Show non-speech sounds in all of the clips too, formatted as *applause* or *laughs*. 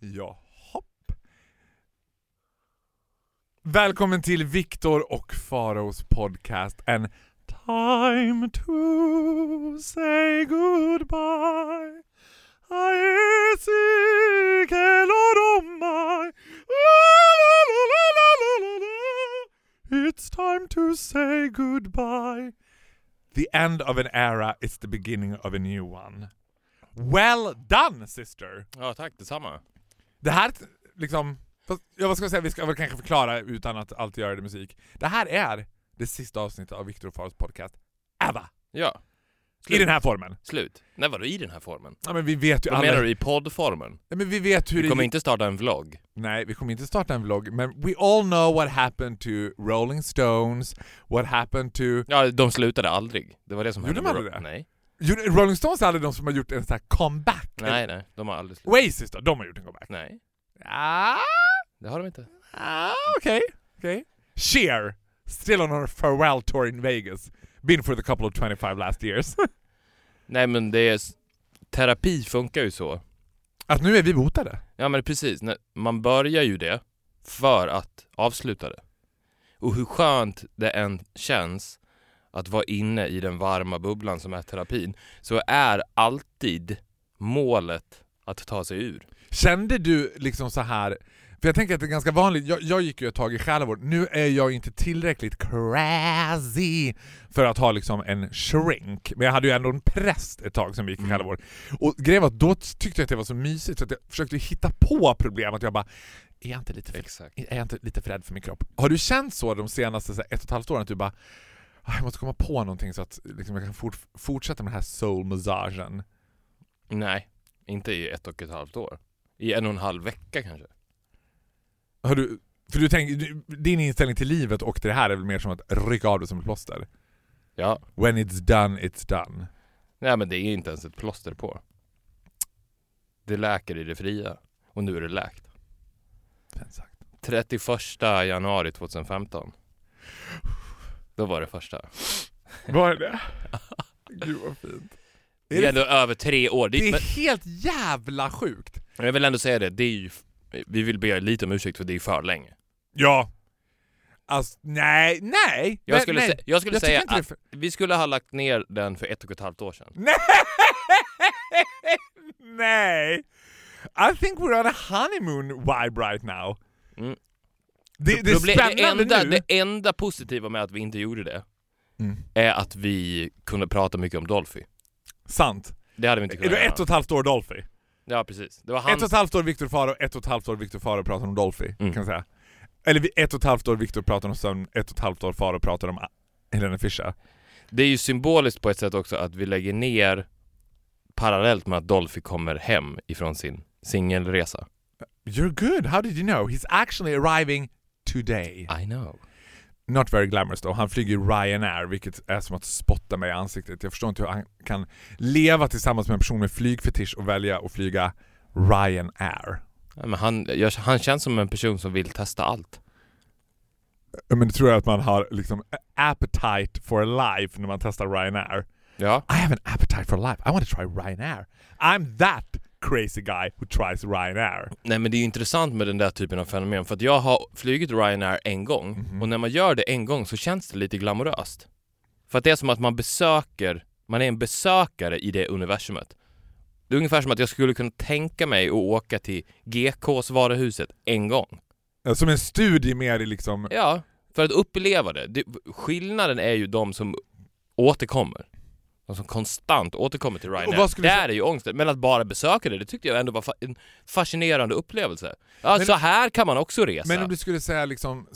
Ja, hopp. Välkommen till Viktor och Faraos podcast. En time to say goodbye. It's time to say goodbye. The end of an era is the beginning of a new one. Well done sister! Ja, tack detsamma. Det här liksom, fast, ja, vad ska jag säga, vi ska väl kanske förklara utan att alltid göra det musik. Det här är det sista avsnittet av Viktor och Faros podcast, ever! Ja. I den här formen. Slut. Nej vadå i den här formen? Ja men vi vet ju Vad alla... menar du i poddformen? Ja, men vi vet hur Vi det... kommer inte starta en vlogg. Nej, vi kommer inte starta en vlogg, men we all know what happened to Rolling Stones, what happened to... Ja, de slutade aldrig. Det var det som Gjorde hände. de med aldrig det? Nej. Rolling Stones är aldrig de som har gjort en sån här comeback. Nej, nej. De har aldrig slutat. Oasis då, de har gjort en comeback. Nej, Ah, det har de inte. ah, okej, okej. Cher, still on her farewell tour in Vegas. Been for the couple of 25 last years. *laughs* Nej men det är... s- Terapi funkar ju så. Att nu är vi botade. Ja men precis, man börjar ju det för att avsluta det. Och hur skönt det än känns att vara inne i den varma bubblan som är terapin, så är alltid målet att ta sig ur. Kände du liksom så här för jag tänker att det är ganska vanligt, jag, jag gick ju ett tag i själavård, nu är jag inte tillräckligt crazy för att ha liksom en shrink, men jag hade ju ändå en präst ett tag som gick i Mm. själavård. Och grejen var att då tyckte jag att det var så mysigt så att jag försökte hitta på problem, att jag bara är jag inte lite för, Exakt. är jag inte lite för rädd för min kropp? Har du känt så de senaste så här, ett och ett halvt åren att du bara "Ah, jag måste komma på någonting så att liksom, jag kan fort, fortsätta med den här soul-massagen? Nej, inte i ett och ett halvt år. I en och en halv vecka kanske. Har du, för du tänker, din inställning till livet och till det här är väl mer som att rycka av det som ett plåster? Ja. When it's done, it's done. Nej men det är inte ens ett plåster på. Det läker i det fria. Och nu är det läkt. Sagt. 31 januari 2015. Då var det första. Var det? Gud vad fint. Det är ändå över tre år. Det, är men, helt jävla sjukt! men jag vill ändå säga det, det är ju, vi vill be lite om ursäkt för det är för länge. Ja. Alltså, nej, nej! Jag skulle, nej. sä- jag skulle Jag säga att för- vi skulle ha lagt ner den för ett och ett halvt år sedan. Nej! *laughs* nej! I think we're on a honeymoon vibe right now. Mm. Det, det Problem- det, enda, det enda positiva med att vi inte gjorde det Mm. är att vi kunde prata mycket om Dolphy. Sant. Det hade vi inte kunnat du göra. ett och ett halvt år Dolphy? Ja precis. Det var han... Ett och ett halvt år Viktor Faro, ett och ett halvt år Viktor Faro pratar om Dolphy, Mm. kan jag säga. Eller ett och ett halvt år Viktor pratar om sömn, ett och ett halvt år Faro pratar om Helena Fischer. Det är ju symboliskt på ett sätt också att vi lägger ner parallellt med att Dolphy kommer hem ifrån sin singelresa. You're good, how did you know? He's actually arriving today. I know. Not very glamorous though. Han flyger Ryanair, vilket är som att spotta mig i ansiktet. Jag förstår inte hur han kan leva tillsammans med en person med flygfetisch och välja att flyga Ryanair. Ja, men han, jag, han känns som en person som vill testa allt. Men det tror jag att man har liksom appetite for life när man testar Ryanair. Ja. I have an appetite for life. I want to try Ryanair. I'm that crazy guy who tries Ryanair. Nej men det är intressant med den där typen av fenomen för att jag har flugit Ryanair en gång Mhm. och när man gör det en gång så känns det lite glamoröst. För att det är som att man besöker, man är en besökare i det universumet. Det är ungefär som att jag skulle kunna tänka mig att åka till GKs varuhuset en gång. Som en studie mer i liksom... Ja, för att uppleva det. det. Skillnaden är ju de som återkommer. De som konstant återkommer till Ryanair. Där är ju ångesten. Men att bara besöka det, det tyckte jag ändå var fa- en fascinerande upplevelse. Ja, Men- så här kan man också resa. Men om du skulle säga liksom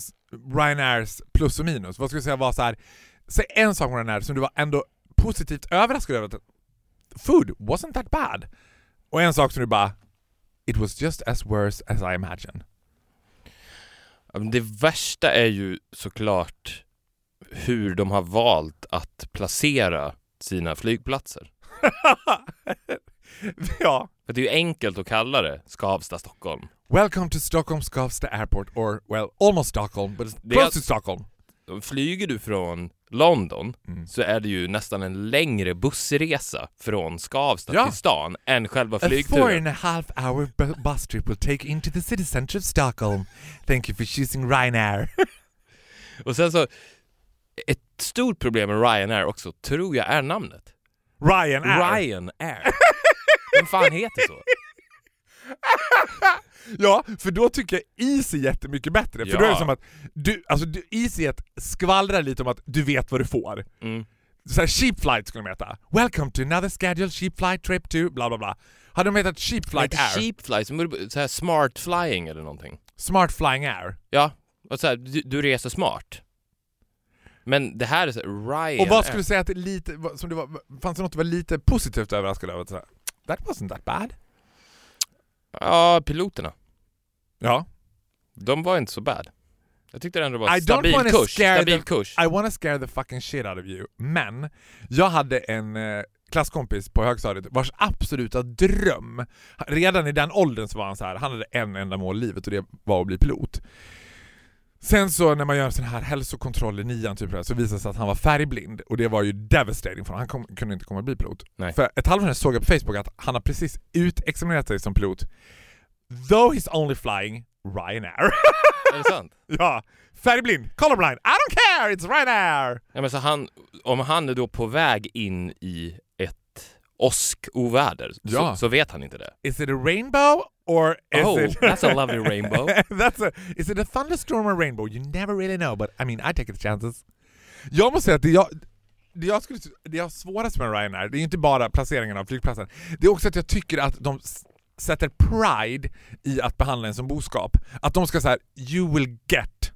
Ryanairs plus och minus, vad skulle du säga var så här. Säg en sak med Ryanair som du var ändå positivt överraskad över. att Food wasn't that bad. Och en sak som du bara It was just as worse as I imagined. Det värsta är ju såklart hur de har valt att placera sina flygplatser. *laughs* ja. För det är ju enkelt att kalla det Skavsta, Stockholm. Welcome to Stockholm Skavsta Airport or well, almost Stockholm, but it's close to Stockholm. flyger du från London Mm. så är det ju nästan en längre bussresa från Skavsta Ja. till stan än själva A four flygturen. and a half hour bu- bus trip will take you into the city center of Stockholm. Thank you for choosing Ryanair. *laughs* Och sen så, ett stort problem med Ryanair också, tror jag är namnet. Ryanair. Ryanair. *laughs* Vem fan heter så? *laughs* Ja, för då tycker jag Easy jättemycket bättre. För Ja. då är det som att, du, alltså du, EasyJet skvallrar lite om att du vet vad du får. Mm. Så här, cheap flight skulle de heta. Welcome to another scheduled cheap flight trip to bla bla bla. Hade de hetat cheap flight air, cheap flight, så här smart flying eller någonting. smart flying air. Ja, och så här, du, du reser smart. Men det här är så Ryanair. Och vad skulle du säga att det lite, som det var, fanns det något du var lite positivt överraskad över? That wasn't that bad. Ja, piloterna. Ja. De var inte så bad. Jag tyckte det ändå var I stabil kurs. scare Stabil them- kurs. I wanna scare the fucking shit out of you. Men, jag hade en eh, klasskompis på högstadiet vars absoluta dröm, redan i den åldern så var han så här, han hade en enda mål i livet och det var att bli pilot. Sen så när man gör sån här hälsokontroll i nian typ, så visade det sig att han var färgblind och det var ju devastating för honom. Han kom, kunde inte komma att bli pilot. Nej. För ett halvår sedan såg jag på Facebook att han har precis utexaminerat sig som pilot. Though he's only flying Ryanair. Är det sant? *laughs* ja, färgblind, colorblind, I don't care, it's Ryanair! Ja, men så han, om han är då på väg in i ett åskoväder Ja. så, så vet han inte det. Is it a rainbow or is Oh, it... that's a lovely *laughs* rainbow. that's a, is it a thunderstorm or rainbow? You never really know, but I mean I take the chances. Jag måste säga att det jag, det jag, skulle, det jag har svårast med Ryanair, det är inte bara placeringen av flygplatsen, det är också att jag tycker att de sätter pride i att behandla en som boskap. Att de ska säga you will get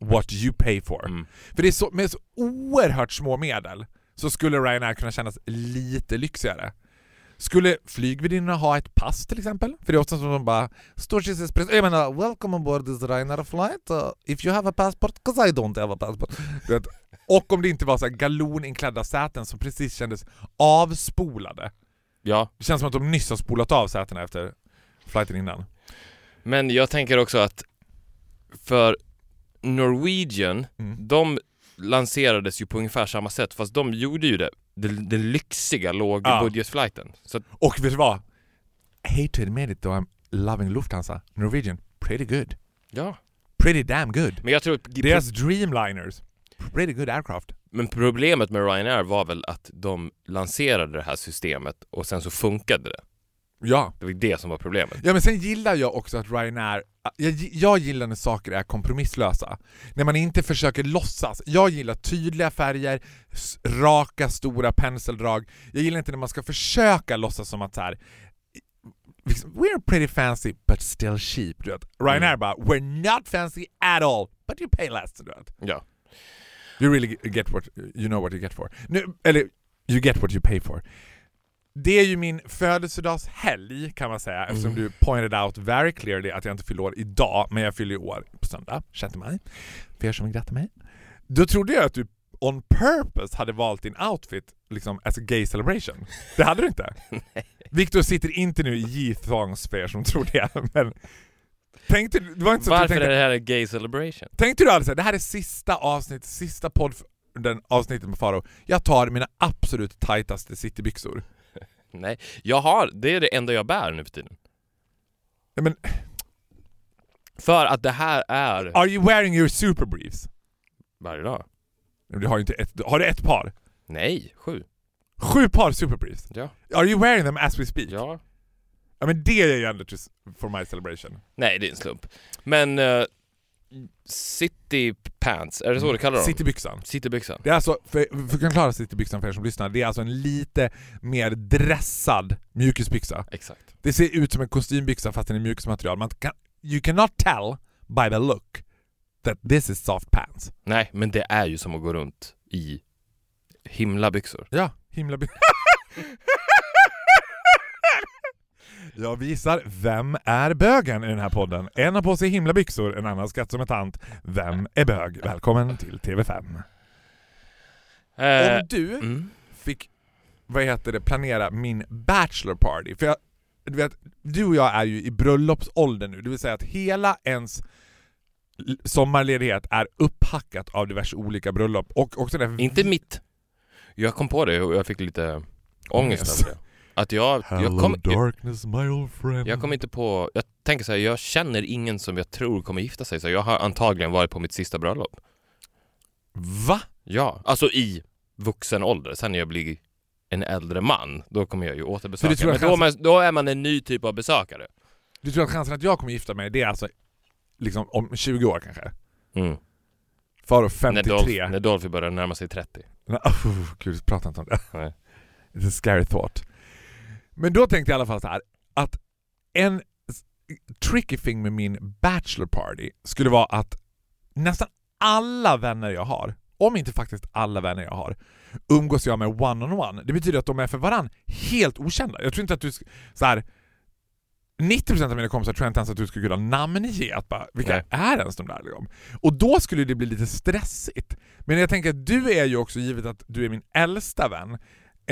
what you pay for. Mm. För det är så, med så oerhört små medel så skulle Ryanair kunna kännas lite lyxigare. Skulle flygvärdinnorna ha ett pass till exempel? För det är ofta som de bara Stort espresso, jag menar “Welcome on board this Ryanair flight, uh, if you have a passport, 'cause I don't have a passport”. *laughs* Och om det inte var så här galoninklädda säten som precis kändes avspolade. Ja, Det känns som att de nyss har spolat av sätena efter flighten innan. men jag tänker också att för Norwegian, Mm. de lanserades ju på ungefär samma sätt fast de gjorde ju det, den, den lyxiga lågbudgetflighten. Att, Och vet du vad? I hate to admit it though I'm loving Lufthansa. Norwegian, pretty good. ja. Pretty damn good. Men jag tror Deras Dreamliners, pretty good aircraft. Men problemet med Ryanair var väl att de lanserade det här systemet och sen så funkade det. Ja. Det var det som var problemet. Ja men sen gillar jag också att Ryanair, jag, jag gillar när saker är kompromisslösa. När man inte försöker låtsas. Jag gillar tydliga färger, raka stora penseldrag. Jag gillar inte när man ska försöka låtsas som att så här. liksom, We're pretty fancy but still cheap. Du vet. Ryanair Mm. bara We're not fancy at all but you pay less. Du vet. Ja. You really get what you know what you get for. Nu, eller you get what you pay for. Det är ju min födelsedagshelg kan man säga eftersom Mm. du pointed out very clearly att jag inte fyller år idag, men jag fyller år på söndag, 6 maj. För er som gratta mig. Då trodde jag att du on purpose hade valt din outfit liksom as a gay celebration. Det hade du inte. *laughs* Viktor sitter inte nu i G-thongs för er som tror det, men tänkte, det var inte så Varför tänkte, är det här en gay celebration? Tänkte du såhär, det här är sista avsnitt, sista podd, den avsnittet med Faro. Jag tar mina absolut tajtaste citybyxor. Nej, jag har, det är det enda jag bär nu för tiden. Ja, Men För att det här är are you wearing your super briefs? varje dag. Du har ju inte ett, har du ett par? Nej, sju. Sju par super briefs? Ja. Are you wearing them as we speak? Ja. Ja men det är ju ändå for my celebration. Nej, det är en slump. Men uh, City Pants, är det så du kallar dem? Citybyxan. Citybyxan. Det är alltså, för, för att förklara citybyxan för er som lyssnar, det är alltså en lite mer dressad mjukisbyxa. Exakt. Det ser ut som en kostymbyxa fast den är mjukismaterial. Man kan, you cannot tell by the look that this is soft pants. Nej, men det är ju som att gå runt i himlabyxor. Ja, himla by- *laughs* Jag visar vem är bögen i den här podden. En har på sig himlabyxor, en annan skatt som en tant. Vem är bög? Välkommen till TV5. Eh, Om du mm. fick, vad heter det, planera min bachelor party. För jag, du vet, du och jag är ju i bröllopsåldern nu, det vill säga att hela ens sommarledighet är upphackat av diverse olika bröllop och också det Inte mitt. Jag kom på det och jag fick lite ångest över det. Att jag, Hello jag, kom, darkness my old friend. jag kom inte på, jag tänker så här, jag känner ingen som jag tror kommer gifta sig så jag har antagligen varit på mitt sista bröllop. Va? Ja, alltså i vuxen ålder. Sen när jag blir en äldre man, då kommer jag ju återbesöka. Men då, man, då är man en ny typ av besökare. Du tror att chansen att jag kommer gifta mig det är alltså liksom om 20 år kanske? Mm. Faro När, 53. Dolph, när Dolphy börjar närma sig 30. Oh, gud, prata inte om det. Nej. It's a scary thought. Men då tänkte jag i alla fall så här att en tricky thing med min bachelor party skulle vara att nästan alla vänner jag har, om inte faktiskt alla vänner jag har, umgås jag med one-on-one. Det betyder att de är för varann helt okända. Jag tror inte att du... Så här, 90% av mina kompisar tror jag inte ens att du skulle kunna namnge att bara, vilka Nej. är ens de där liksom? Och då skulle det bli lite stressigt. Men jag tänker att du är ju också, givet att du är min äldsta vän,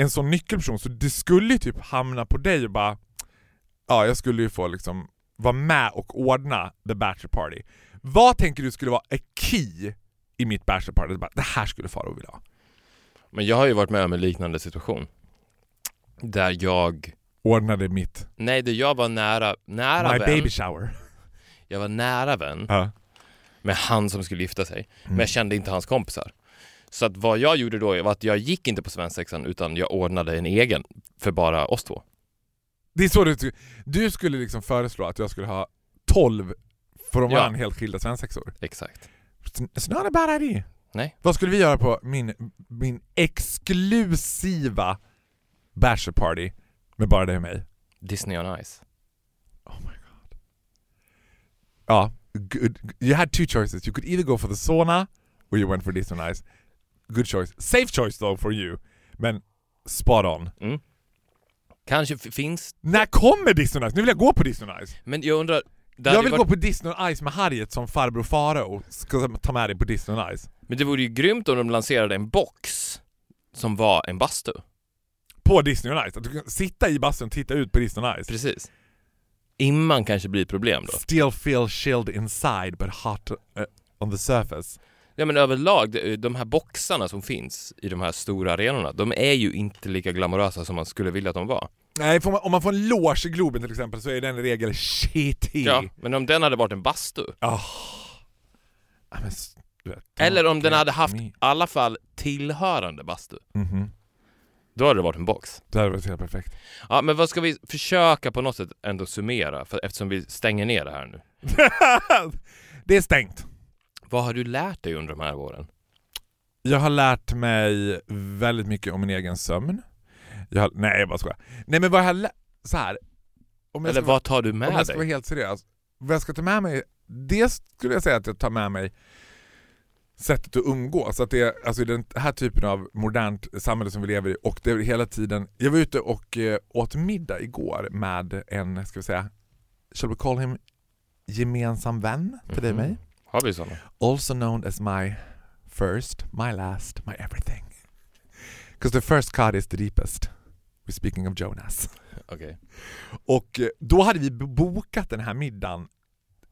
en sån nyckelperson, så det skulle ju typ hamna på dig och bara, ja jag skulle ju få liksom vara med och ordna the bachelor party. Vad tänker du skulle vara a key i mitt bachelor party? Bara, Det här skulle Faro vilja ha. Men jag har ju varit med om en liknande situation. Där jag, Ordnade mitt, nej där jag var nära, nära my vän. baby shower. Jag var nära vän Ja. med han som skulle gifta sig. Mm. Men jag kände inte hans kompisar. Så att vad jag gjorde då var att jag gick inte på svensexan utan jag ordnade en egen för bara oss två. Det är så du, du skulle liksom föreslå att jag skulle ha 12 från Ja. varandra helt skilda svensexor. Exakt. It's not a bad idea. Nej. Vad skulle vi göra på min, min exklusiva bachelor party med bara dig och mig? Disney on Ice. Oh my god. Ja, good. you had two choices. You could either go for the sauna or you went for Disney on Ice. Good choice. Safe choice though for you. Men spot on. Mm. Kanske finns, När kommer Disney on Ice? Nu vill jag gå på Disney on Ice. men jag undrar... Jag vill varit, gå på Disney Ice med Harriet som farbror Farao. Ska ta med dig på Disney Ice. Men det vore ju grymt om de lanserade en box som var en bastu. På Disney Ice. Att du kan sitta i bastun och titta ut på Disney Ice. Precis. Imman kanske blir ett problem då. Still feel chilled inside but hot uh, on the surface. Ja men överlag, de- här boxarna som finns i de här stora arenorna, de är ju inte lika glamorösa som man skulle vilja att de var. Nej, man, om man får en loge i Globen till exempel så är den i regel shitty. Ja, men om den hade varit en bastu, Ah. Ja, men eller om den hade haft i alla fall tillhörande bastu, Mhm. då hade det varit en box. Det hade varit helt perfekt. Ja, men vad ska vi försöka på något sätt ändå summera, för, eftersom vi stänger ner det här nu. *laughs* det är stängt. Vad har du lärt dig under de här åren? Jag har lärt mig väldigt mycket om min egen sömn. Jag har, nej, jag bara skojar. Nej men vad jag har lärt... Så här. Om jag Eller ska vad tar du Om med jag ska vara dig? helt seriös, vad jag ska ta med mig, det skulle jag säga att jag tar med mig sättet att umgås. Att det är alltså den här typen av modernt samhälle som vi lever i och det är hela tiden... Jag var ute och eh, åt middag igår med en, ska vi säga, shall we call him gemensam vän till dig och mig? Har vi sådana? Also known as my first, my last, my everything. Because the first cut is the deepest. We're speaking of Jonas. *laughs* Okej. Och eh, då hade vi bokat den här middagen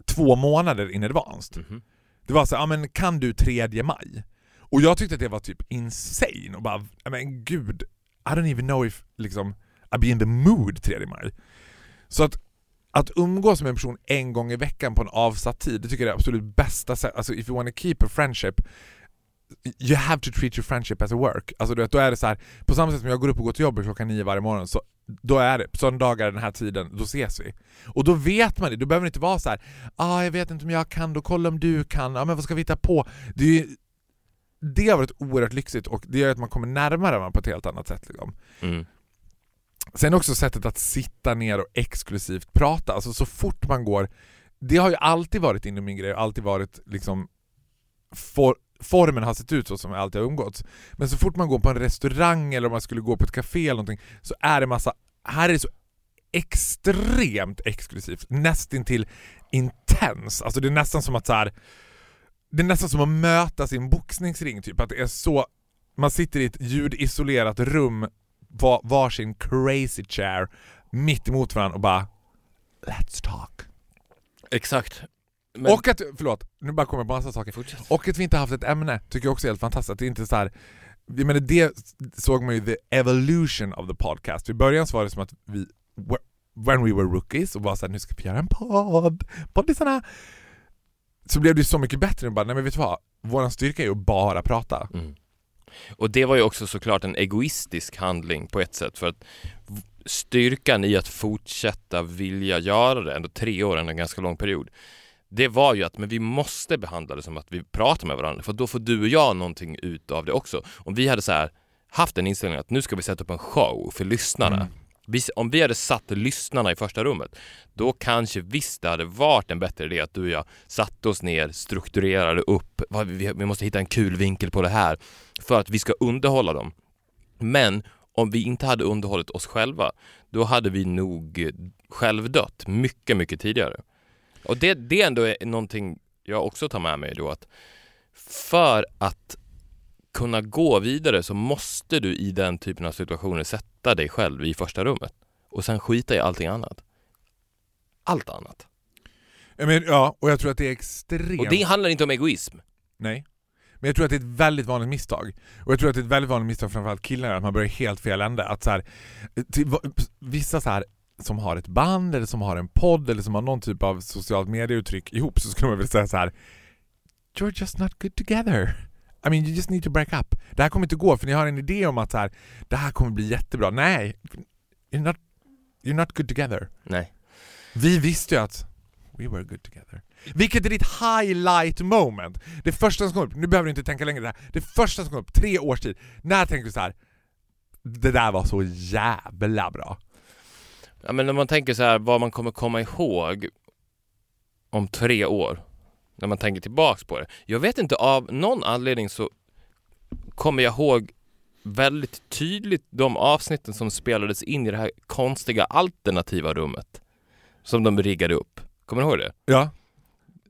två månader in advanced. Mhm. Det var så ja men kan du 3 maj? Och jag tyckte att det var typ insane och bara, men gud, I don't even know if liksom, I'll be in the mood 3 maj. Så att, att umgås med en person en gång i veckan på en avsatt tid, det tycker jag är det absolut bästa sättet. Alltså if you want to keep a friendship, you have to treat your friendship as a work. Alltså du vet, då är det så här, på samma sätt som jag går upp och går till jobbet klockan nio varje morgon, så då är det, söndagar den här tiden, då ses vi. Och då vet man det, då behöver det inte vara så här, ah, jag vet inte om jag kan, då kolla om du kan, ah, men vad ska vi hitta på? Det, är ju, det har varit oerhört lyxigt och det gör att man kommer närmare varandra på ett helt annat sätt. Liksom. Mm. Sen också sättet att sitta ner och exklusivt prata, alltså så fort man går, det har ju alltid varit inom min grej, alltid varit liksom for, formen har sett ut så som jag alltid har umgåtts. Men så fort man går på en restaurang eller om man skulle gå på ett café eller någonting så är det massa, här är det så extremt exklusivt, nästintill intens. Alltså det är nästan som att så här, det är nästan som att mötas i en boxningsring typ, att det är så, man sitter i ett ljudisolerat rum, var, varsin crazy chair, mitt emot varandra och bara Let's talk. Exakt. Men, Och att, förlåt, nu bara kommer jag på massa saker. fortsätt. Och att vi inte haft ett ämne tycker jag också är helt fantastiskt. Att det är inte så här, jag menar det såg man ju the evolution of the podcast. I början så var det som att vi, when we were rookies, och bara såhär nu ska vi göra en podd, poddisarna. Så blev det ju så mycket bättre, och bara, nej men vet du vad? Våran styrka är ju att bara prata. Mm. Och det var ju också såklart en egoistisk handling på ett sätt för att styrkan i att fortsätta vilja göra det, ändå tre år, ändå en ganska lång period. Det var ju att men vi måste behandla det som att vi pratar med varandra för då får du och jag någonting ut av det också. Om vi hade så här haft en inställning att nu ska vi sätta upp en show för lyssnarna. Mm. Vi, om vi hade satt lyssnarna i första rummet, då kanske visst det hade varit en bättre idé att du och jag satte oss ner, strukturerade upp, vi, vi måste hitta en kul vinkel på det här för att vi ska underhålla dem. Men om vi inte hade underhållit oss själva, då hade vi nog självdött mycket, mycket tidigare. Och det, det ändå är någonting jag också tar med mig då att för att kunna gå vidare så måste du i den typen av situationer sätta dig själv i första rummet och sen skita i allting annat. Allt annat. Men, ja, och jag tror att det är extremt... Och det handlar inte om egoism. Nej. Men jag tror att det är ett väldigt vanligt misstag. Och jag tror att det är ett väldigt vanligt misstag framförallt killar, att man börjar helt fel ände. Att så här, till, vissa så här som har ett band eller som har en podd eller som har någon typ av socialt medieuttryck ihop så skulle man väl säga så här. You're just not good together. I mean you just need to break up. Det här kommer inte gå för ni har en idé om att så här, det här kommer bli jättebra. Nej, you're not, you're not good together. Nej. Vi visste ju att we were good together. Vilket är ditt highlight moment. Det första som kom upp, nu behöver du inte tänka längre det här, det första som kom upp, tre års tid, när tänkte du så här. Det där var så jävla bra. Ja, men när man tänker så här vad man kommer komma ihåg om tre år, när man tänker tillbaks på det. Jag vet inte, av någon anledning så kommer jag ihåg väldigt tydligt de avsnitten som spelades in i det här konstiga alternativa rummet som de riggade upp. Kommer du ihåg det? Ja.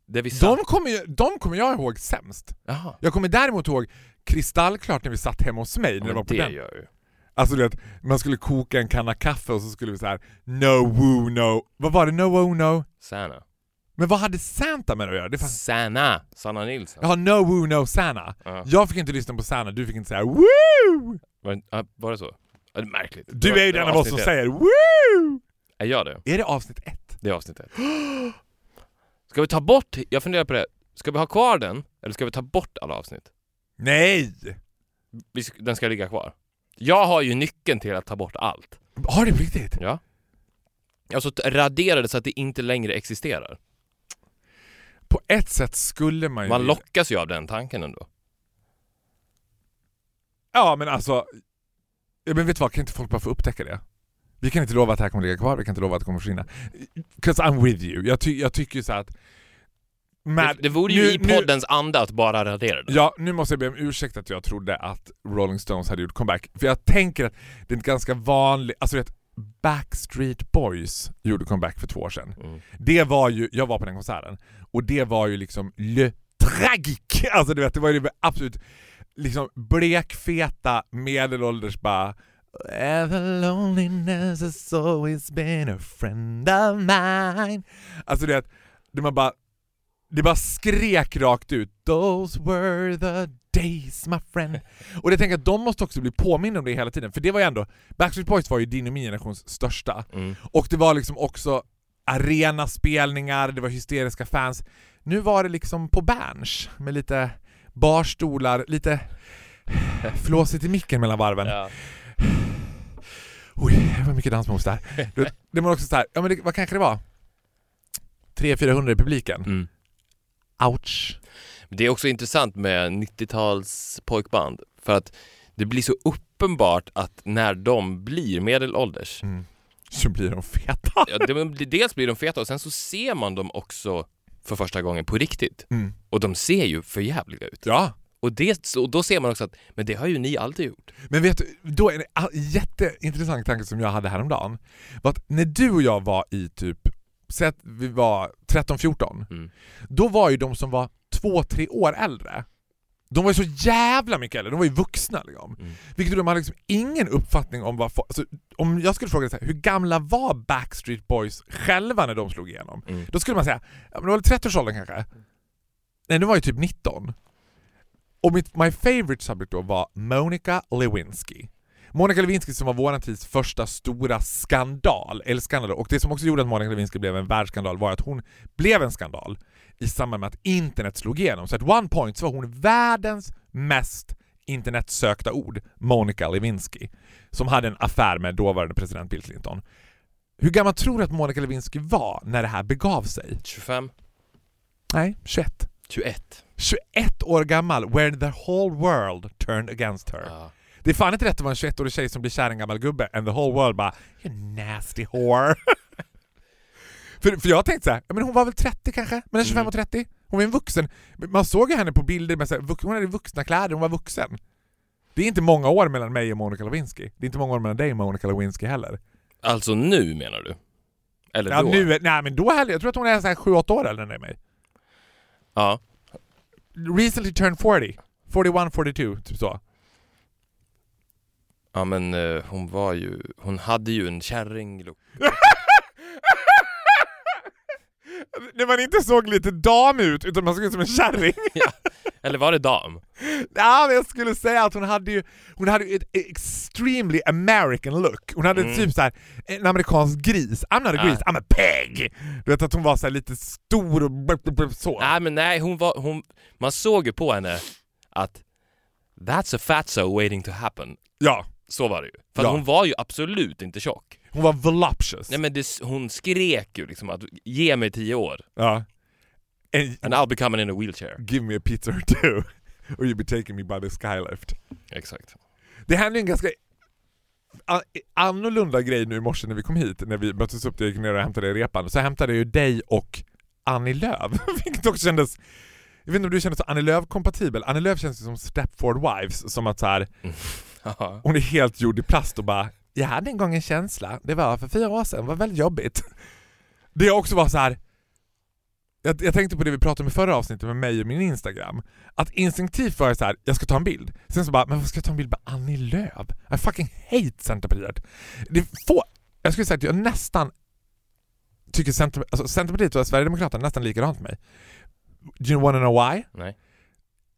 Där vi satt... De kommer, ju- de kommer jag ihåg sämst. Jaha. Jag kommer däremot ihåg kristallklart när vi satt hemma hos mig, Ja, när det var på det den. gör ju. Alltså du vet, man skulle koka en kanna kaffe och så skulle vi så här no woo no, vad var det? No woo no? Sanna. Men vad hade Santa med det att göra? Det fanns... Sanna! Sanna Nilsson. Jaha, no woo no Santa. Ja. Jag fick inte lyssna på Sanna, du fick inte säga woo! Var, var det så? Det är märkligt. Du var- är ju den av oss som ett. säger woo! Är jag det? Är det avsnitt ett? Det är avsnitt ett. *gasps* Ska vi ta bort, jag funderar på det, ska vi ha kvar den? Eller ska vi ta bort alla avsnitt? Nej! Den ska ligga kvar. Jag har ju nyckeln till att ta bort allt. Har på riktigt? Ja. Alltså radera det så att det inte längre existerar. På ett sätt skulle man ju... Man lockas ju av den tanken ändå. Ja men alltså... Ja, men vet du vad, kan inte folk bara få upptäcka det? Vi kan inte lova att det här kommer ligga kvar, vi kan inte lova att det kommer försvinna. 'Cause I'm with you. Jag, ty jag tycker ju så att... Men, det, det vore ju nu- i nu- poddens anda att bara radera det. Ja, nu måste jag be om ursäkt att jag trodde att Rolling Stones hade gjort comeback. För jag tänker att det är en ganska vanlig... Alltså vet, Backstreet Boys gjorde comeback för två år sedan. Mm. Det var ju, jag var på den konserten, och det var ju liksom le tragique! *laughs* Alltså du vet, det var ju absolut liksom blekfeta medelålders bara Ever loneliness has always been a friend of mine Alltså du vet, det man bara det bara skrek rakt ut Those were the days my friend Och jag tänker att de måste också bli påminna om det hela tiden, för det var ju ändå Backstreet Boys var ju din och min generations största Mm. och det var liksom också arenaspelningar, det var hysteriska fans. Nu var det liksom på Berns med lite barstolar, lite flåsigt i micken mellan varven. Ja. Oj, det var mycket dansmoves där. Det, det var också så här, ja men det, vad kanske det var? 300-400 i publiken. Mm. Ouch. Det är också intressant med 90-tals pojkband för att det blir så uppenbart att när de blir medelålders, Mm. Så blir de feta. ja, dels blir de feta och sen så ser man dem också för första gången på riktigt. Mm. Och de ser ju för jävliga ut. Ja. Och, det, och då ser man också att, men det har ju ni alltid gjort. Men vet du, då är det en jätteintressant tanke som jag hade häromdagen. Var att när du och jag var i typ, säg att vi var 13-14, Mm. då var ju de som var två, tre år äldre, De var ju så jävla mycket äldre, de var ju vuxna liksom. Mm. Vilket gjorde att man hade liksom ingen uppfattning om vad... Alltså, om jag skulle fråga så här, hur gamla var Backstreet Boys själva när de slog igenom? Mm. Då skulle man säga, ja, men det var väl 30-årsåldern kanske? Nej, de var ju typ 19. Och mitt, my favorite subject då var Monica Lewinsky. Monica Lewinsky som var vår tids första stora skandal, eller skandal. Och det som också gjorde att Monica Lewinsky blev en världsskandal var att hon blev en skandal i samband med att internet slog igenom. Så at one point så var hon världens mest internetsökta ord, Monica Lewinsky, som hade en affär med dåvarande president Bill Clinton. Hur gammal tror du att Monica Lewinsky var när det här begav sig? 25? Nej, 21. 21? 21 år gammal, where the whole world turned against her. Ja. Det är fan inte rätt att vara en 21-årig tjej som blir kär i en gammal gubbe and the whole world bara You nasty whore. *laughs* för, för jag tänkte så här, men hon var väl 30 kanske? Mellan 25 Mm. och 30? Hon var en vuxen. Man såg ju henne på bilder med så här, hon hade vuxna kläder, hon var vuxen. Det är inte många år mellan mig och Monica Lewinsky. Det är inte många år mellan dig och Monica Lewinsky heller. Alltså nu menar du? Eller Ja, då? nu, är- nej men då heller, jag tror att hon är så här 7-8 år äldre än mig. Ja. Recently turned 40. 41, 42, typ så. Ja men eh, hon var ju, hon hade ju en kärringlook. *laughs* När man inte såg lite dam ut utan man såg ut som en kärring. *laughs* Eller var det dam? Ja, men jag skulle säga att hon hade ju hon hade ju ett extremely American look. Hon hade Mm. typ så här en amerikansk gris. I'm not a Ja. gris, I'm a pig! Du vet att hon var så lite stor och blub, blub, blub, så. Nej men nej, hon var, hon, man såg ju på henne att That's a fatso waiting to happen. Ja, Så var det ju. För Ja. hon var ju absolut inte tjock. Hon var voluptuous. Nej men det, hon skrek ju liksom att ge mig tio år Ja. And, and I'll be coming in a wheelchair. give me a pizza or two. Or you'll be taking me by the skylift. Exakt. Det hände en ganska annorlunda grej nu i morse när vi kom hit, när vi möttes upp, jag gick ner och hämtade i repan, så hämtade jag ju dig och Annie Lööf, *laughs* vilket också kändes jag vet inte om du känner så Annie Lööf-kompatibel. Annie Lööf känns ju som Stepford Wives, som att så här, *laughs* Ja. hon är helt gjord i plast och bara Jag hade en gång en känsla, det var för fyra år sedan, det var väldigt jobbigt. Det också var så här. Jag, jag tänkte på det vi pratade om i förra avsnittet med mig och min Instagram. Att instinktivt var jag så här, jag ska ta en bild. Sen så bara, men vad ska jag ta en bild med Annie Lööf? I fucking hate Centerpartiet. Det få, jag skulle säga att jag nästan tycker Center, alltså Centerpartiet och Sverigedemokraterna nästan likadant mig. Do you wanna know why? Nej.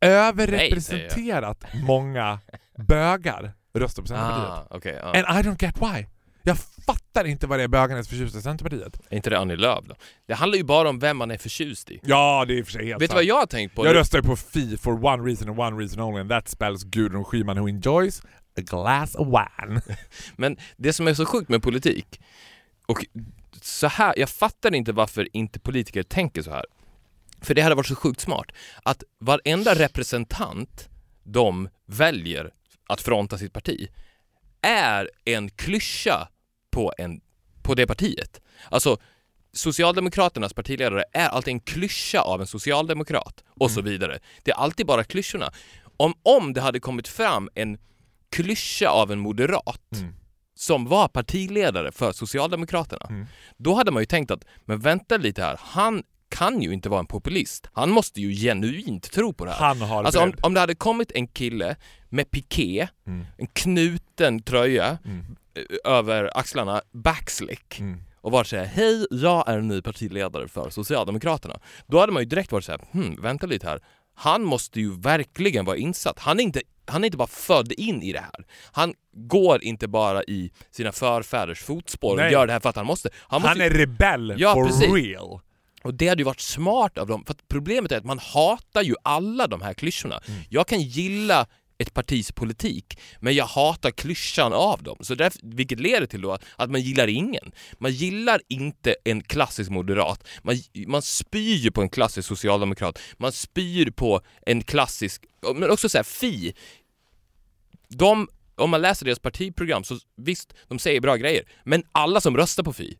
Överrepresenterat många bögar röstar på Centerpartiet. Ah, okej. ja. And I don't get why. Jag fattar inte vad det är bögarna är förtjusta i Centerpartiet. Är inte det Annie Lööf då? Det handlar ju bara om vem man är förtjust i. Ja, det är i och för sig helt Vet du vad jag har tänkt på? Jag röstar ju på Fi for one reason and one reason only and that spells Gudrun Schyman who enjoys a glass of wine. *laughs* Men det som är så sjukt med politik, och så här, jag fattar inte varför inte politiker tänker så här. För det hade varit så sjukt smart att varenda representant de väljer att fronta sitt parti är en klyscha på, en, på det partiet. Alltså Socialdemokraternas partiledare är alltid en klyscha av en socialdemokrat och så vidare. Det är alltid bara klyschorna. Om, om det hade kommit fram en klyscha av en moderat Mm. som var partiledare för Socialdemokraterna, Mm. då hade man ju tänkt att, men vänta lite här, han kan ju inte vara en populist. Han måste ju genuint tro på det här. Han har Alltså om, om det hade kommit en kille med piké, Mm. en knuten tröja Mm. över axlarna, backslick Mm. och varit såhär Hej, jag är ny partiledare för Socialdemokraterna. Då hade man ju direkt varit såhär, hmm, vänta lite här. Han måste ju verkligen vara insatt. Han är inte, han är inte bara född in i det här. Han går inte bara i sina förfäders fotspår Nej. och gör det här för att han måste. Han, måste Han är rebell Ja, for precis. real. Och det hade ju varit smart av dem, för problemet är att man hatar ju alla de här klyschorna. Mm. Jag kan gilla ett partis politik, men jag hatar klyschan av dem. Så därför, vilket leder till då att man gillar ingen. Man gillar inte en klassisk moderat, man, man spyr ju på en klassisk socialdemokrat, man spyr på en klassisk, men också såhär Fi. De, om man läser deras partiprogram så visst, de säger bra grejer, men alla som röstar på Fi,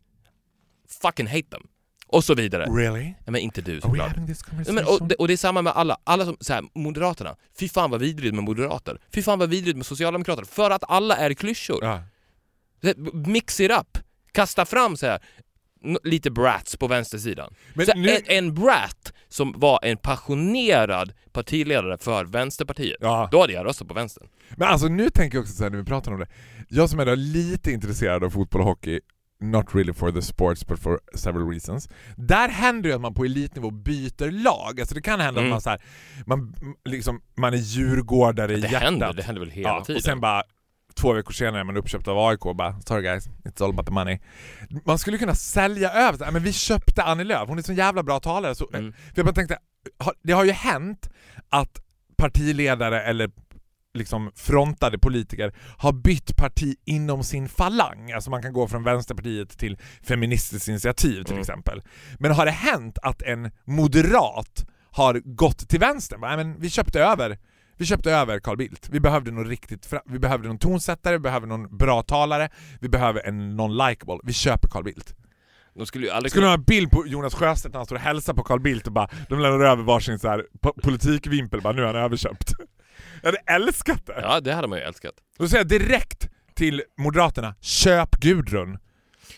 fucking hate them. Och så vidare. Really? Nej, men inte du såklart. Nej, men, och, det, och det är samma med alla, alla som, så här, Moderaterna. Fy fan vad vidrigt med moderater. Fy fan vad vidrigt med socialdemokrater. För att alla är klyschor. ja. Mix it up. Kasta fram så här. lite brats på vänstersidan. Nu- en, en brat som var en passionerad partiledare för Vänsterpartiet, Ja. då hade jag röstat på vänstern. Men alltså nu tänker jag också så här när vi pratar om det. Jag som är lite intresserad av fotboll och hockey, not really for the sports but for several reasons. Där händer ju att man på elitnivå byter lag. Alltså det kan hända Mm. att man så här, man, liksom, man är djurgårdare i Det hjärtat. händer, det händer väl hela ja, tiden. Och sen bara två veckor senare är man uppköpt av AIK och bara “Sorry guys, it's all about the money”. Man skulle kunna sälja över, så men vi köpte Annie Lööf, hon är så jävla bra talare. Så, Mm. för jag bara tänkte, det har ju hänt att partiledare eller liksom frontade politiker har bytt parti inom sin falang. Alltså man kan gå från Vänsterpartiet till Feministiskt initiativ till Mm. exempel. Men har det hänt att en moderat har gått till vänster? Nej, men vi köpte över vi köpte över Carl Bildt. Vi behövde någon riktigt vi behövde någon tonsättare, vi behöver någon bra talare, vi behöver en någon likable. Vi köper Carl Bildt. De skulle ju aldrig Skulle ha en bild på Jonas Sjöstedt när han står och hälsar på Carl Bildt och bara de lämnar över varsin så här po- politikvimpel, bara nu är han överköpt. Jag hade älskat det! Ja, det hade man ju älskat. Då säger jag direkt till Moderaterna, köp Gudrun.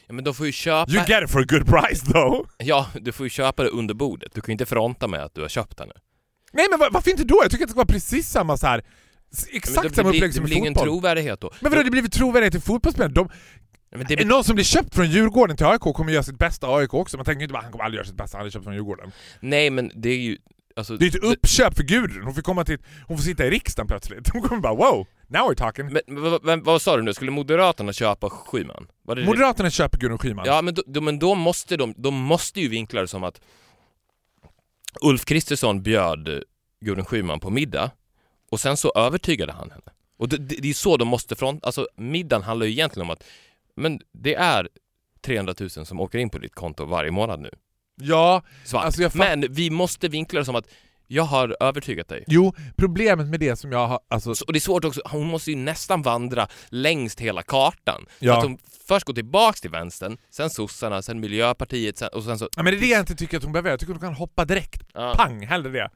Ja, men de får ju köpa... You get it for a good price though! Ja, du får ju köpa det under bordet. Du kan ju inte fronta med att du har köpt den nu. Nej men var, varför inte då? Jag tycker att det ska vara precis samma så här. Exakt det, samma det, blir- upplägg det som i blir ingen fotboll. trovärdighet då. Men vadå, det blir väl trovärdighet i fotbollsspelare? De, Men det, är någon som blir köpt från Djurgården till AIK kommer göra sitt bästa AIK också. Man tänker ju inte bara han kommer aldrig göra sitt bästa, han är köpt från Djurgården. nej, men det är ju... Alltså, Det är ett uppköp för Gudrun, hon får komma till, hon får sitta i riksdagen plötsligt. *laughs* Hon kommer bara wow, now we're talking. Men, men vad, vad, sa du nu? Skulle Moderaterna köpa Schyman? Var det? Moderaterna köper Gudrun Schyman. Ja, men då, men då måste de, de måste ju vinkla det som att Ulf Kristersson bjöd eh, Gudrun Schyman på middag och sen så övertygade han henne. Och det, det, det är så de måste front... Alltså middagen handlar ju egentligen om att men det är 300 000 som åker in på ditt konto varje månad nu. Ja, Svart. Alltså, jag men vi måste vinkla det som att jag har övertygat dig. jo, problemet med det som jag har, alltså, Så- Och det är svårt också, hon måste ju nästan vandra längst hela kartan. Så Ja. att hon först går tillbaks till vänstern, sen sossarna, sen miljöpartiet sen, och sen så... ja, men det är det jag inte tycker att hon behöver. Jag tycker att hon kan hoppa direkt. Ja. Pang, hellre det.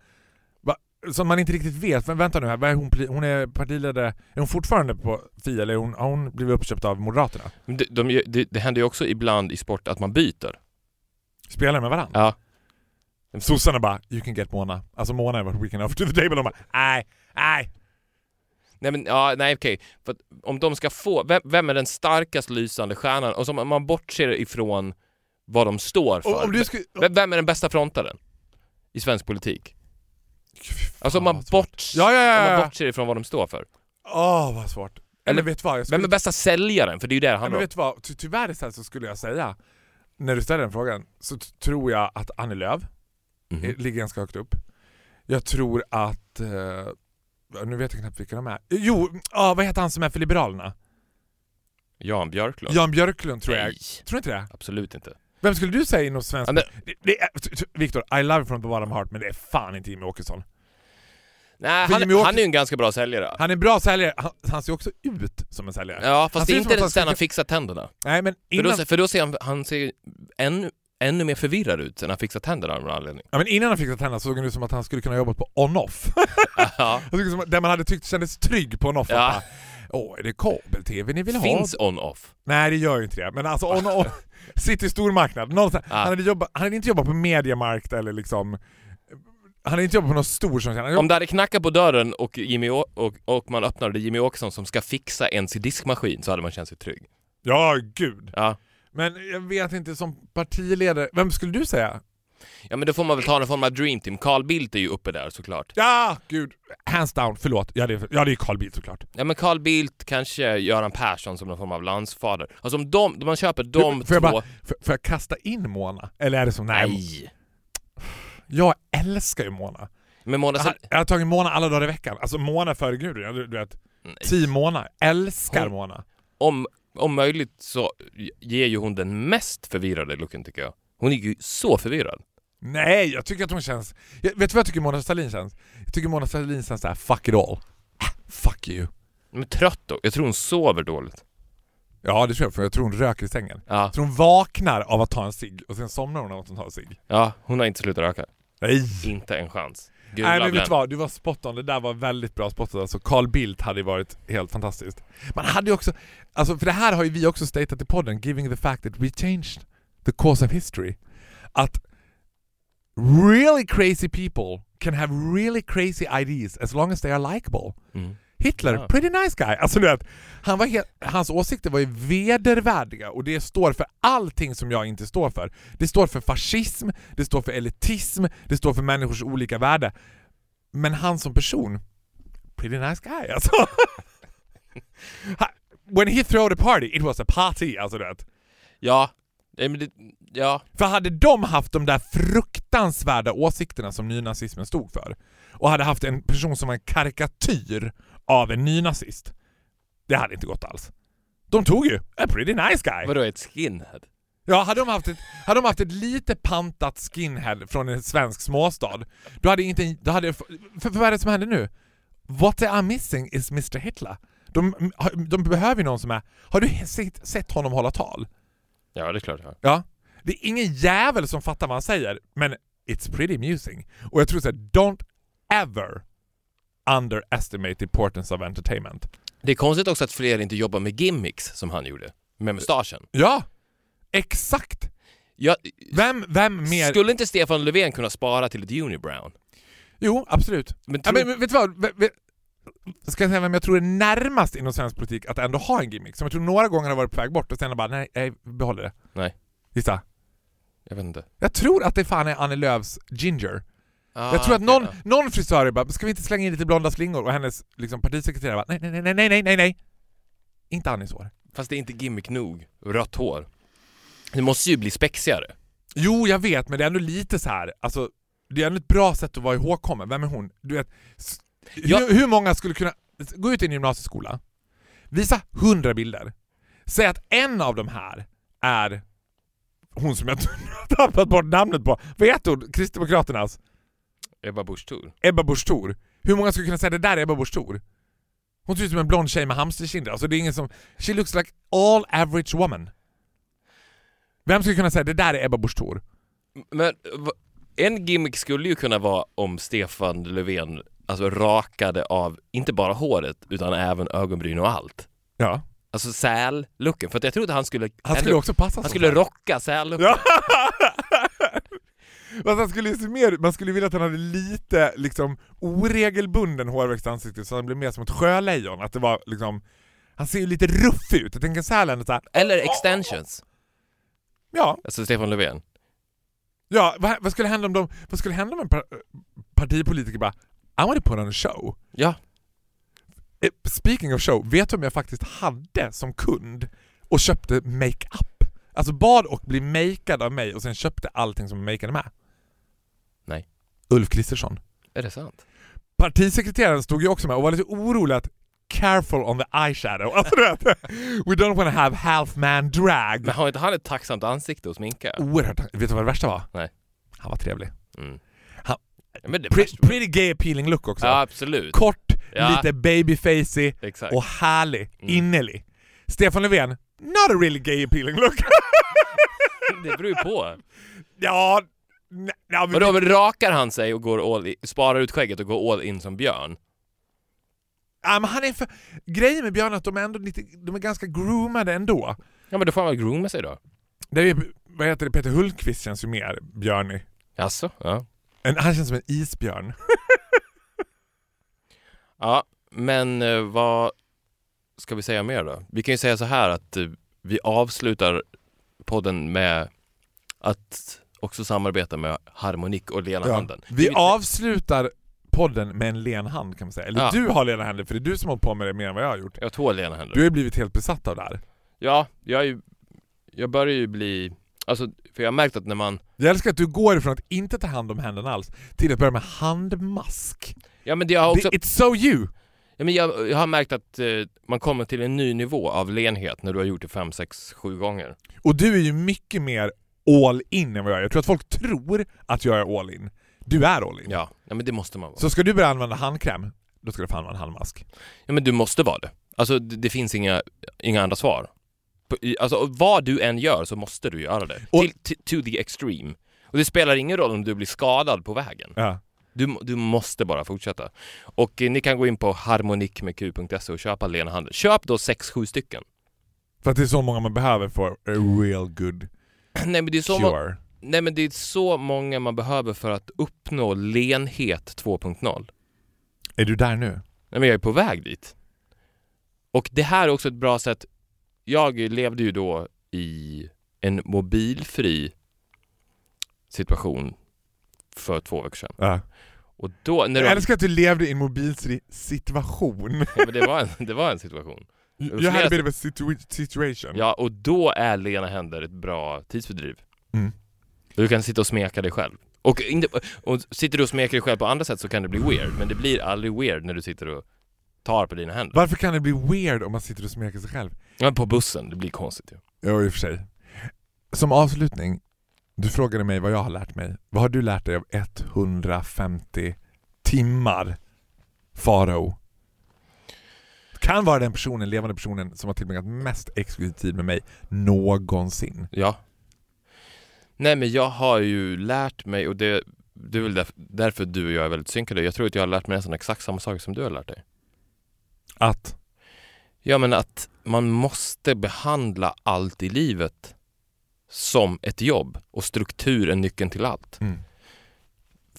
Som man inte riktigt vet, men vänta nu här, är hon, hon är partiledare, är hon fortfarande på Fi eller hon, har hon blivit uppköpt av Moderaterna? Det, de, det, det händer ju också ibland i sport att man byter. Spelar med varandra? Ja. Sossarna bara 'You can get Mona' Alltså Mona är what we can offer to the table, de bara 'Nej, nej' Nej men ja, nej okej. För att om de ska få, vem, vem är den starkast lysande stjärnan? Och som om man bortser ifrån vad de står för. Om du skulle... vem, vem är den bästa frontaren? I svensk politik? Alltså om man, vad svårt. bort, Ja, ja, ja, om man ja. bortser ifrån vad de står för. Åh vad svårt. Eller Eller vet vad? Jag Vem skulle... är bästa säljaren? För det är ju det det handlar men om. vet du vad? Ty tyvärr så skulle jag säga, när du ställer den frågan, så tror jag att Annie Lööf Mhm. eh, ligger ganska högt upp. Jag tror att... Eh, nu vet jag knappt vilka de är. Jo, ah, vad heter han som är för Liberalerna? Jan Björklund? Jan Björklund tror jag. Nej, Tror du inte det? absolut inte. Vem skulle du säga inom svensk... Ja, Viktor, I love you from the bottom heart, men det är fan inte Jimmie Åkesson. Nej, han, Jimmy Åkesson- han är ju en ganska bra säljare. Han är en bra säljare, han, han ser också ut som en säljare. Ja, Han fast ser det är ut som att inte han sen skulle- han fixar tänderna. Nej men För innan, då, för då ser han, han ser ännu, ännu mer förvirrad ut sen han fixar tänderna av någon anledning. ja, men innan han fick tänderna såg han ut som att han skulle kunna jobba på on-off. *laughs* Ja. Jag tycker som, där man hade tyckt kändes trygg på on-off. Ja. Åh, är det kabel-tv ni vill ha? Finns on-off. Nej det gör ju inte det, men alltså on on *laughs* City stormarknad, någonstans. Ja. Han, hade jobbat, han hade inte jobbat på Mediamarkt eller liksom Han hade inte jobbat på någon stor sån han Om det hade knackat på dörren och, Jimmy Å- och, och man öppnade Jimmy Åkesson som ska fixa ens diskmaskin så hade man känt sig trygg. Ja, gud. Ja. Men jag vet inte, som partiledare, vem skulle du säga? Ja men då får man väl ta någon form av dream team. Carl Bildt är ju uppe där såklart. Ja, gud. Hands down, förlåt. Ja det är, ja, det är Carl Bildt såklart. Ja men Carl Bildt, kanske Göran Persson som någon form av landsfader. Alltså om de, om man köper de Får jag två... bara- Får, får jag kasta in Mona? Eller är det som, nej. Nej! Jag älskar ju Mona. Men Mona Jag har, Sahlin... jag har tagit Mona alla dagar i veckan. Alltså Mona före Gudrun, ja, du, vet. Team Mona. Älskar Hon- Mona. Om, om möjligt så ger ju hon den mest förvirrade looken tycker jag. Hon är ju så förvirrad. Nej, jag tycker att hon känns... Jag, vet du vad jag tycker Mona Sahlin känns? Jag tycker Mona Sahlin känns såhär, fuck it all. Ah, Fuck you. Men trött då. Jag tror hon sover dåligt. Ja det tror jag, för jag tror hon röker i sängen. Ja, Jag tror hon vaknar av att ta en cigg och sen somnar hon av att hon tar en cigg. ja hon har inte slutat röka. Nej! Inte en chans. Gula Nej men vet du vad, du var spot on. Det där var väldigt bra spottat. Alltså Carl Bildt hade ju varit helt fantastiskt. Man hade ju också, alltså för det här har ju vi också statat i podden, giving the fact that we changed the course of history. Att really crazy people can have really crazy ideas as long as they are likable. Mm. Hitler, Ja. pretty nice guy. Alltså du vet, han var helt, hans åsikter var ju vedervärdiga och det står för allting som jag inte står för. Det står för fascism, det står för elitism, det står för människors olika värde. Men han som person, pretty nice guy alltså. *laughs* When he threw the party, it was a party alltså du vet. Ja, det, ja, För hade de haft de där fruktansvärda åsikterna som nynazismen stod för och hade haft en person som var en karikatyr av en nynazist, det hade inte gått alls. De tog ju a pretty nice guy. vadå ett skinhead? Ja, hade de haft ett, hade de haft ett lite pantat skinhead från en svensk småstad, då hade inte... Då hade, för, för vad är det som händer nu? What they are missing is Mr Hitler. De, de behöver ju någon som är... Har du sett, sett honom hålla tal? Ja, det är klart. Ja. Ja. Det är ingen jävel som fattar vad han säger, men it's pretty amusing. Och jag tror såhär, don't ever underestimate the importance of entertainment. Det är konstigt också att fler inte jobbar med gimmicks som han gjorde. Med mustaschen. Ja! Exakt! Jag, Vem, vem mer... Skulle inte Stefan Löfven kunna spara till ett unibrown? Jo, absolut. Men, Ja, tror... men, men vet du vad? Ve- ve- Ska jag säga vem jag tror är närmast inom svensk politik att ändå ha en gimmick? Som jag tror några gånger har varit på väg bort och sen bara nej, nej behåller det. Nej. Gissa. jag vet inte. Jag tror att det fan är Annie Lööfs ginger. Ah, jag tror att någon, ja. någon frisör bara, ska vi inte slänga in lite blonda slingor? Och hennes liksom, partisekreterare bara, nej, nej, nej, nej, nej, nej, nej. Inte Annies hår. Fast det är inte gimmick nog. Rött hår. Det måste ju bli spexigare. Jo, jag vet, men det är ändå lite så här. alltså det är ändå ett bra sätt att vara ihågkommen. Vem är hon? Du vet, s- Ja. hur, hur många skulle kunna gå ut i en gymnasieskola, visa hundra bilder, säg att en av de här är hon som jag *laughs* tappat bort namnet på. Vad heter hon? Kristdemokraternas? Ebba Busch Thor. Ebba Busch Thor. Hur många skulle kunna säga det där är Ebba Busch Thor? Hon ser ut som en blond tjej med hamsterkinder. Alltså det är ingen som... She looks like all average woman. Vem skulle kunna säga det där är Ebba Busch Thor? Men en gimmick skulle ju kunna vara om Stefan Löfven alltså rakade av, inte bara håret, utan även ögonbryn och allt. Ja. Alltså säl-looken. För att jag trodde han skulle... Han skulle också passa han skulle rocka säl-looken. Ja. *laughs* Fast han skulle se mer, man skulle vilja att han hade lite liksom oregelbunden hårväxt i ansiktet så han blev mer som ett sjölejon. Att det var liksom, han ser ju lite ruff ut. Jag tänker Sälen så här, Eller extensions. ja, Alltså Stefan Löfven. ja vad, vad skulle hända om de, vad skulle hända om en par, partipolitiker bara I want to put on a show. Ja. Eh, Speaking of show, vet du om jag faktiskt hade som kund och köpte makeup? Alltså bad och bli makead av mig och sen köpte allting som makeade med. Nej. Ulf Kristersson. Är det sant? Partisekreteraren stod ju också med och var lite orolig att careful on the eyeshadow. Alltså du vet, we don't want to have half man drag. Men har inte han ett tacksamt ansikte att sminka? Oerhört. Vet du vad det värsta var? Nej. Han var trevlig. Mm. Han- Ja, Pre- pretty gay appealing look också. Ja, absolut. Kort, Ja. lite babyfacy Exakt. och härlig, Mm. innerlig. Stefan Löfven, not a really gay appealing look. *laughs* Det beror ju på. ja, nej, men Vadå, men rakar han sig och går all in, sparar ut skägget och går all in som björn? Ja, men han är för... Grejen med Björn är att de är ändå lite, de är ganska groomade ändå. Ja men då får han väl grooma sig då. Det är, vad heter det, Peter Hultqvist känns ju mer björnig. Jaså? Ja. En, han känns som en isbjörn. *laughs* Ja, men eh, vad ska vi säga mer då? Vi kan ju säga så här att eh, vi avslutar podden med att också samarbeta med Harmonik och Lena Handen. Vi avslutar podden med en len hand kan man säga. Eller Ja. du har lena händer för det är du som har på med det mer än vad jag har gjort. Jag har två Lena Händer. Du har ju blivit helt besatt av det här. Ja, jag, är ju, jag börjar ju bli... Alltså, för jag har märkt att när man... Jag älskar att du går ifrån att inte ta hand om händerna alls till att börja med handmask. Ja men det har också... It's so you! Ja, men jag, jag har märkt att eh, man kommer till en ny nivå av lenhet när du har gjort det fem, sex, sju gånger. Och du är ju mycket mer all in än vad jag är. Jag tror att folk tror att jag är all in. Du är all in. Ja, ja men det måste man vara. Så ska du börja använda handkräm, då ska du fan en handmask. Ja men du måste vara det. Alltså det, det finns inga, inga andra svar. Alltså vad du än gör så måste du göra det. Och- Till, to the extreme. Och det spelar ingen roll om du blir skadad på vägen. Ja. Du, du måste bara fortsätta. Och eh, ni kan gå in på harmonikmedq.se och köpa Lena Handel. Köp då sex, sju stycken. För att det är så många man behöver för a real good *clears throat* Nej men det är så cure. Nej men det är så många man behöver för att uppnå lenhet 2.0. Är du där nu? Nej men jag är på väg dit. Och det här är också ett bra sätt. Jag levde ju då i en mobilfri situation för två veckor sedan. Ja. Och då, när Jag du, älskar att du levde i en mobilfri situation. Ja, men det, var en, det var en situation. You flera had a bit of a situ- situation. Ja, och då är lena händer ett bra tidsfördriv. Mm. Du kan sitta och smeka dig själv. Och, inte, och sitter du och smeker dig själv på andra sätt så kan det bli weird, men det blir aldrig weird när du sitter och tar på dina händer. Varför kan det bli weird om man sitter och smeker sig själv? Ja, på bussen, det blir konstigt ju. Ja, i och för sig. Som avslutning, du frågade mig vad jag har lärt mig. Vad har du lärt dig av 150 timmar Farao? Kan vara den personen, levande personen som har tillbringat mest exklusiv tid med mig någonsin. Ja. Nej men jag har ju lärt mig, och det, det är väl därför, därför du och jag är väldigt synkade. Jag tror att jag har lärt mig nästan exakt samma saker som du har lärt dig. Att Ja men att man måste behandla allt i livet som ett jobb och struktur är nyckeln till allt. mm,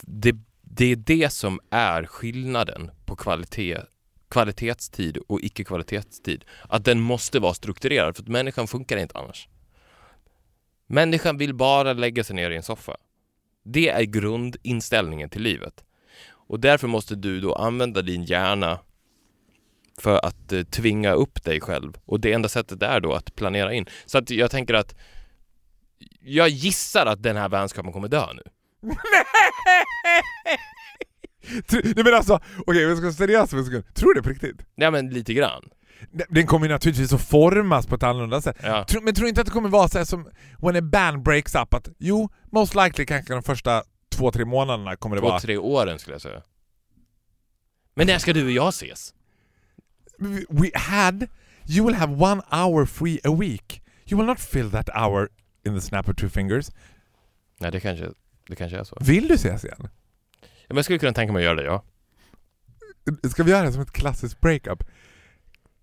Det, det är det som är skillnaden på kvalitet, kvalitetstid och icke-kvalitetstid. Att den måste vara strukturerad för att människan funkar inte annars. Människan vill bara lägga sig ner i en soffa. Det är grundinställningen till livet. Och därför måste du då använda din hjärna för att eh, tvinga upp dig själv. Och det enda sättet är då att planera in. Så att jag tänker att jag gissar att den här vänskapen kommer dö nu. *laughs* Nej men alltså, okej jag ska vara seriös för en sekund. Tror du det på riktigt? Ja men lite grann. Den kommer ju naturligtvis att formas på ett annorlunda sätt. Ja. Men tror du inte att det kommer vara så här som when a band breaks up att jo, most likely kanske de första två, tre månaderna kommer det Två, vara tre åren skulle jag säga. Men när ska du och jag ses? We had, you will have one hour free a week. You will not fill that hour in the snap of two fingers. Nej det kanske, det kanske är så. Vill du ses igen? Ja, men jag skulle kunna tänka mig att göra det ja. Ska vi göra det som ett klassiskt breakup?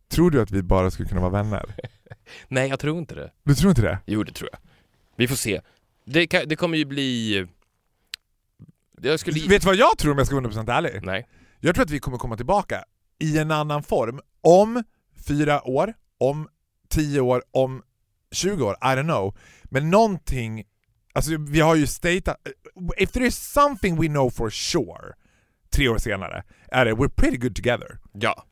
Tror du att vi bara skulle kunna vara vänner? *laughs* Nej jag tror inte det. Du tror inte det? Jo det tror jag. Vi får se. Det, kan, det kommer ju bli... Jag skulle... Vet du vad jag tror om jag ska vara 100% ärlig? Nej. Jag tror att vi kommer komma tillbaka i en annan form om fyra år, om tio år, om 20 år, I don't know. Men någonting, alltså vi har ju statat, if there is something we know for sure, tre år senare, är det we're pretty good together. Ja.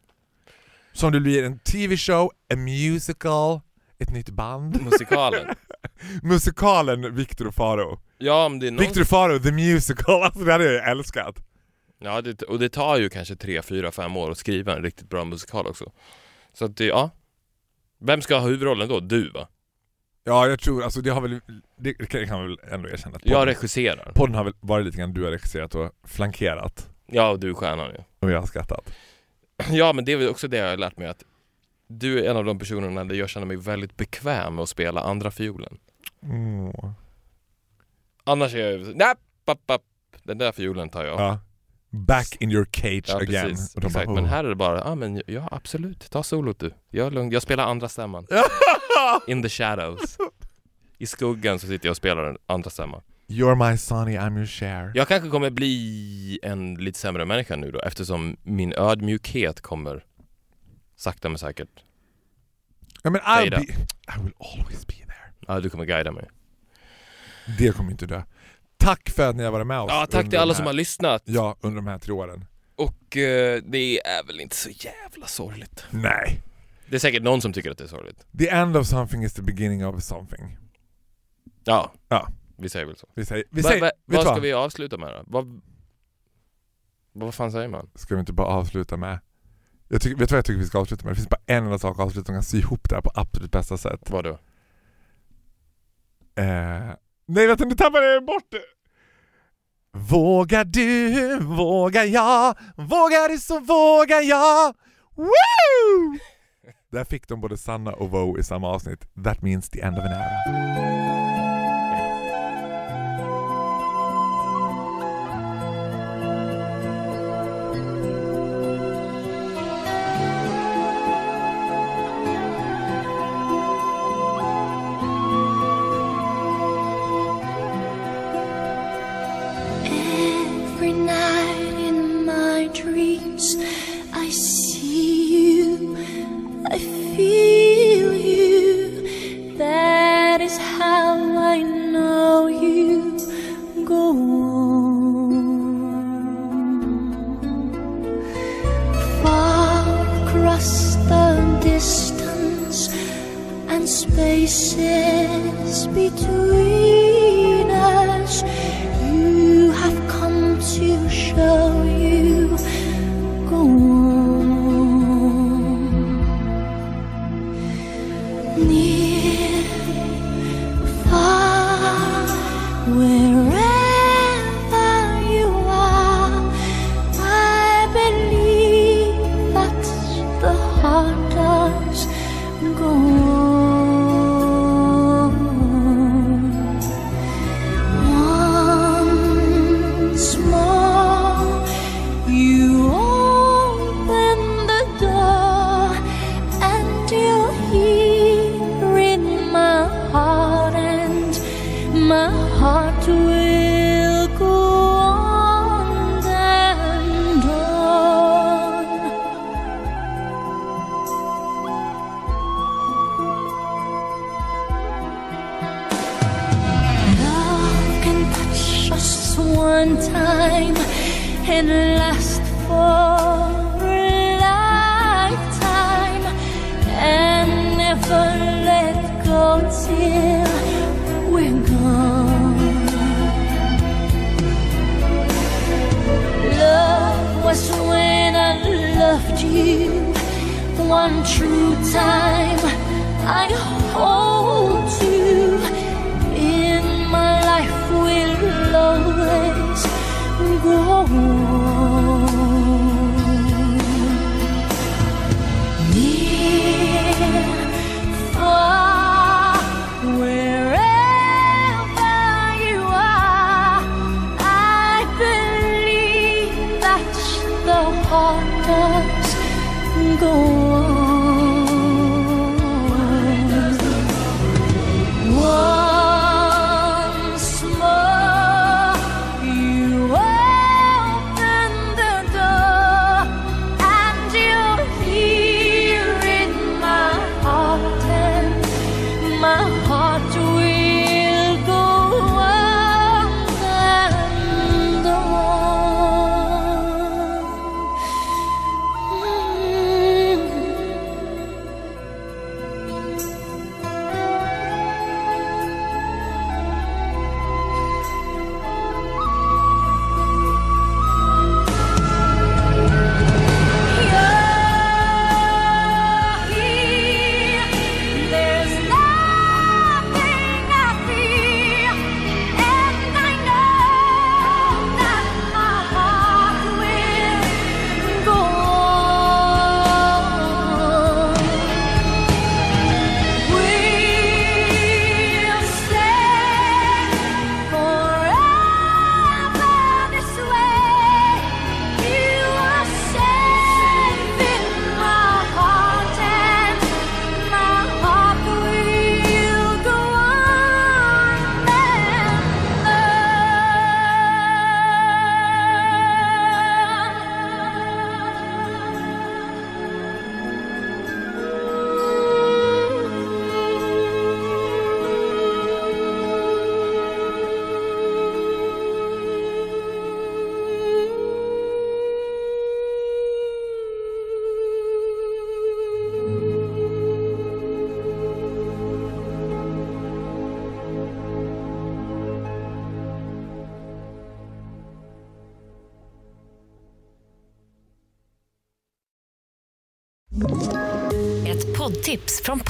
Så om det blir en TV-show, en musical, ett nytt band. Musikalen. *laughs* Musikalen Victor och Faro. Ja om det är någon... Victor och Faro, the musical, *laughs* alltså det hade jag ju älskat. Ja det, och det tar ju kanske tre, fyra, fem år att skriva en riktigt bra musikal också. Så att det, ja. Vem ska ha huvudrollen då? Du va? Ja, jag tror, alltså det har väl, det kan man väl ändå erkänna. att Jag podden- regisserar. Podden har väl varit lite grann du har regisserat och flankerat Ja och du är stjärnan ju. och jag har skrattat. *clears throat* Ja men det är väl också det jag har lärt mig att du är en av de personerna där jag känner mig väldigt bekväm med att spela andra fiolen. Mm. Annars är jag nej, papp, papp. Den där fiolen tar jag. Ja. Back in your cage Ja, again. precis. Exakt. bara, Men oh. här är det bara, ja men ja absolut, ta solot du. Jag är lugn. Jag spelar andra stämman. *laughs* *laughs* In the shadows. I skuggan så sitter jag och spelar den andra stämman. You're my Sonny, I'm your Cher. Jag kanske kommer bli en lite sämre människa nu då eftersom min ödmjukhet kommer sakta men säkert. Ja, men I'll be, I will always be there. Ja, du kommer guida mig. Det kommer inte dö. Tack för att ni har varit med oss. Ja, tack till alla de som här, har lyssnat. Ja, under de här tre åren. Och eh, det är väl inte så jävla sorgligt. Nej. Det är säkert någon som tycker att det är sorgligt. The end of something is the beginning of something. Ja, Ja. vi säger väl så. Vi säger, vi Va, säger, va, vet vad ska vi avsluta med då? Vad, vad fan säger man? Ska vi inte bara avsluta med... Jag tycker, vet du vad jag tycker vi ska avsluta med? Det finns bara en enda sak att avsluta som kan sy ihop det här på absolut bästa sätt. Vad då? Eh, nej vänta, nu tappade jag bort det! Vågar du, vågar jag, vågar du så vågar jag! Woo! Där fick de både Sanna och Vo i samma avsnitt. That means the end of an era. Spaces between us. You have come to show you go on. Near, far, wherever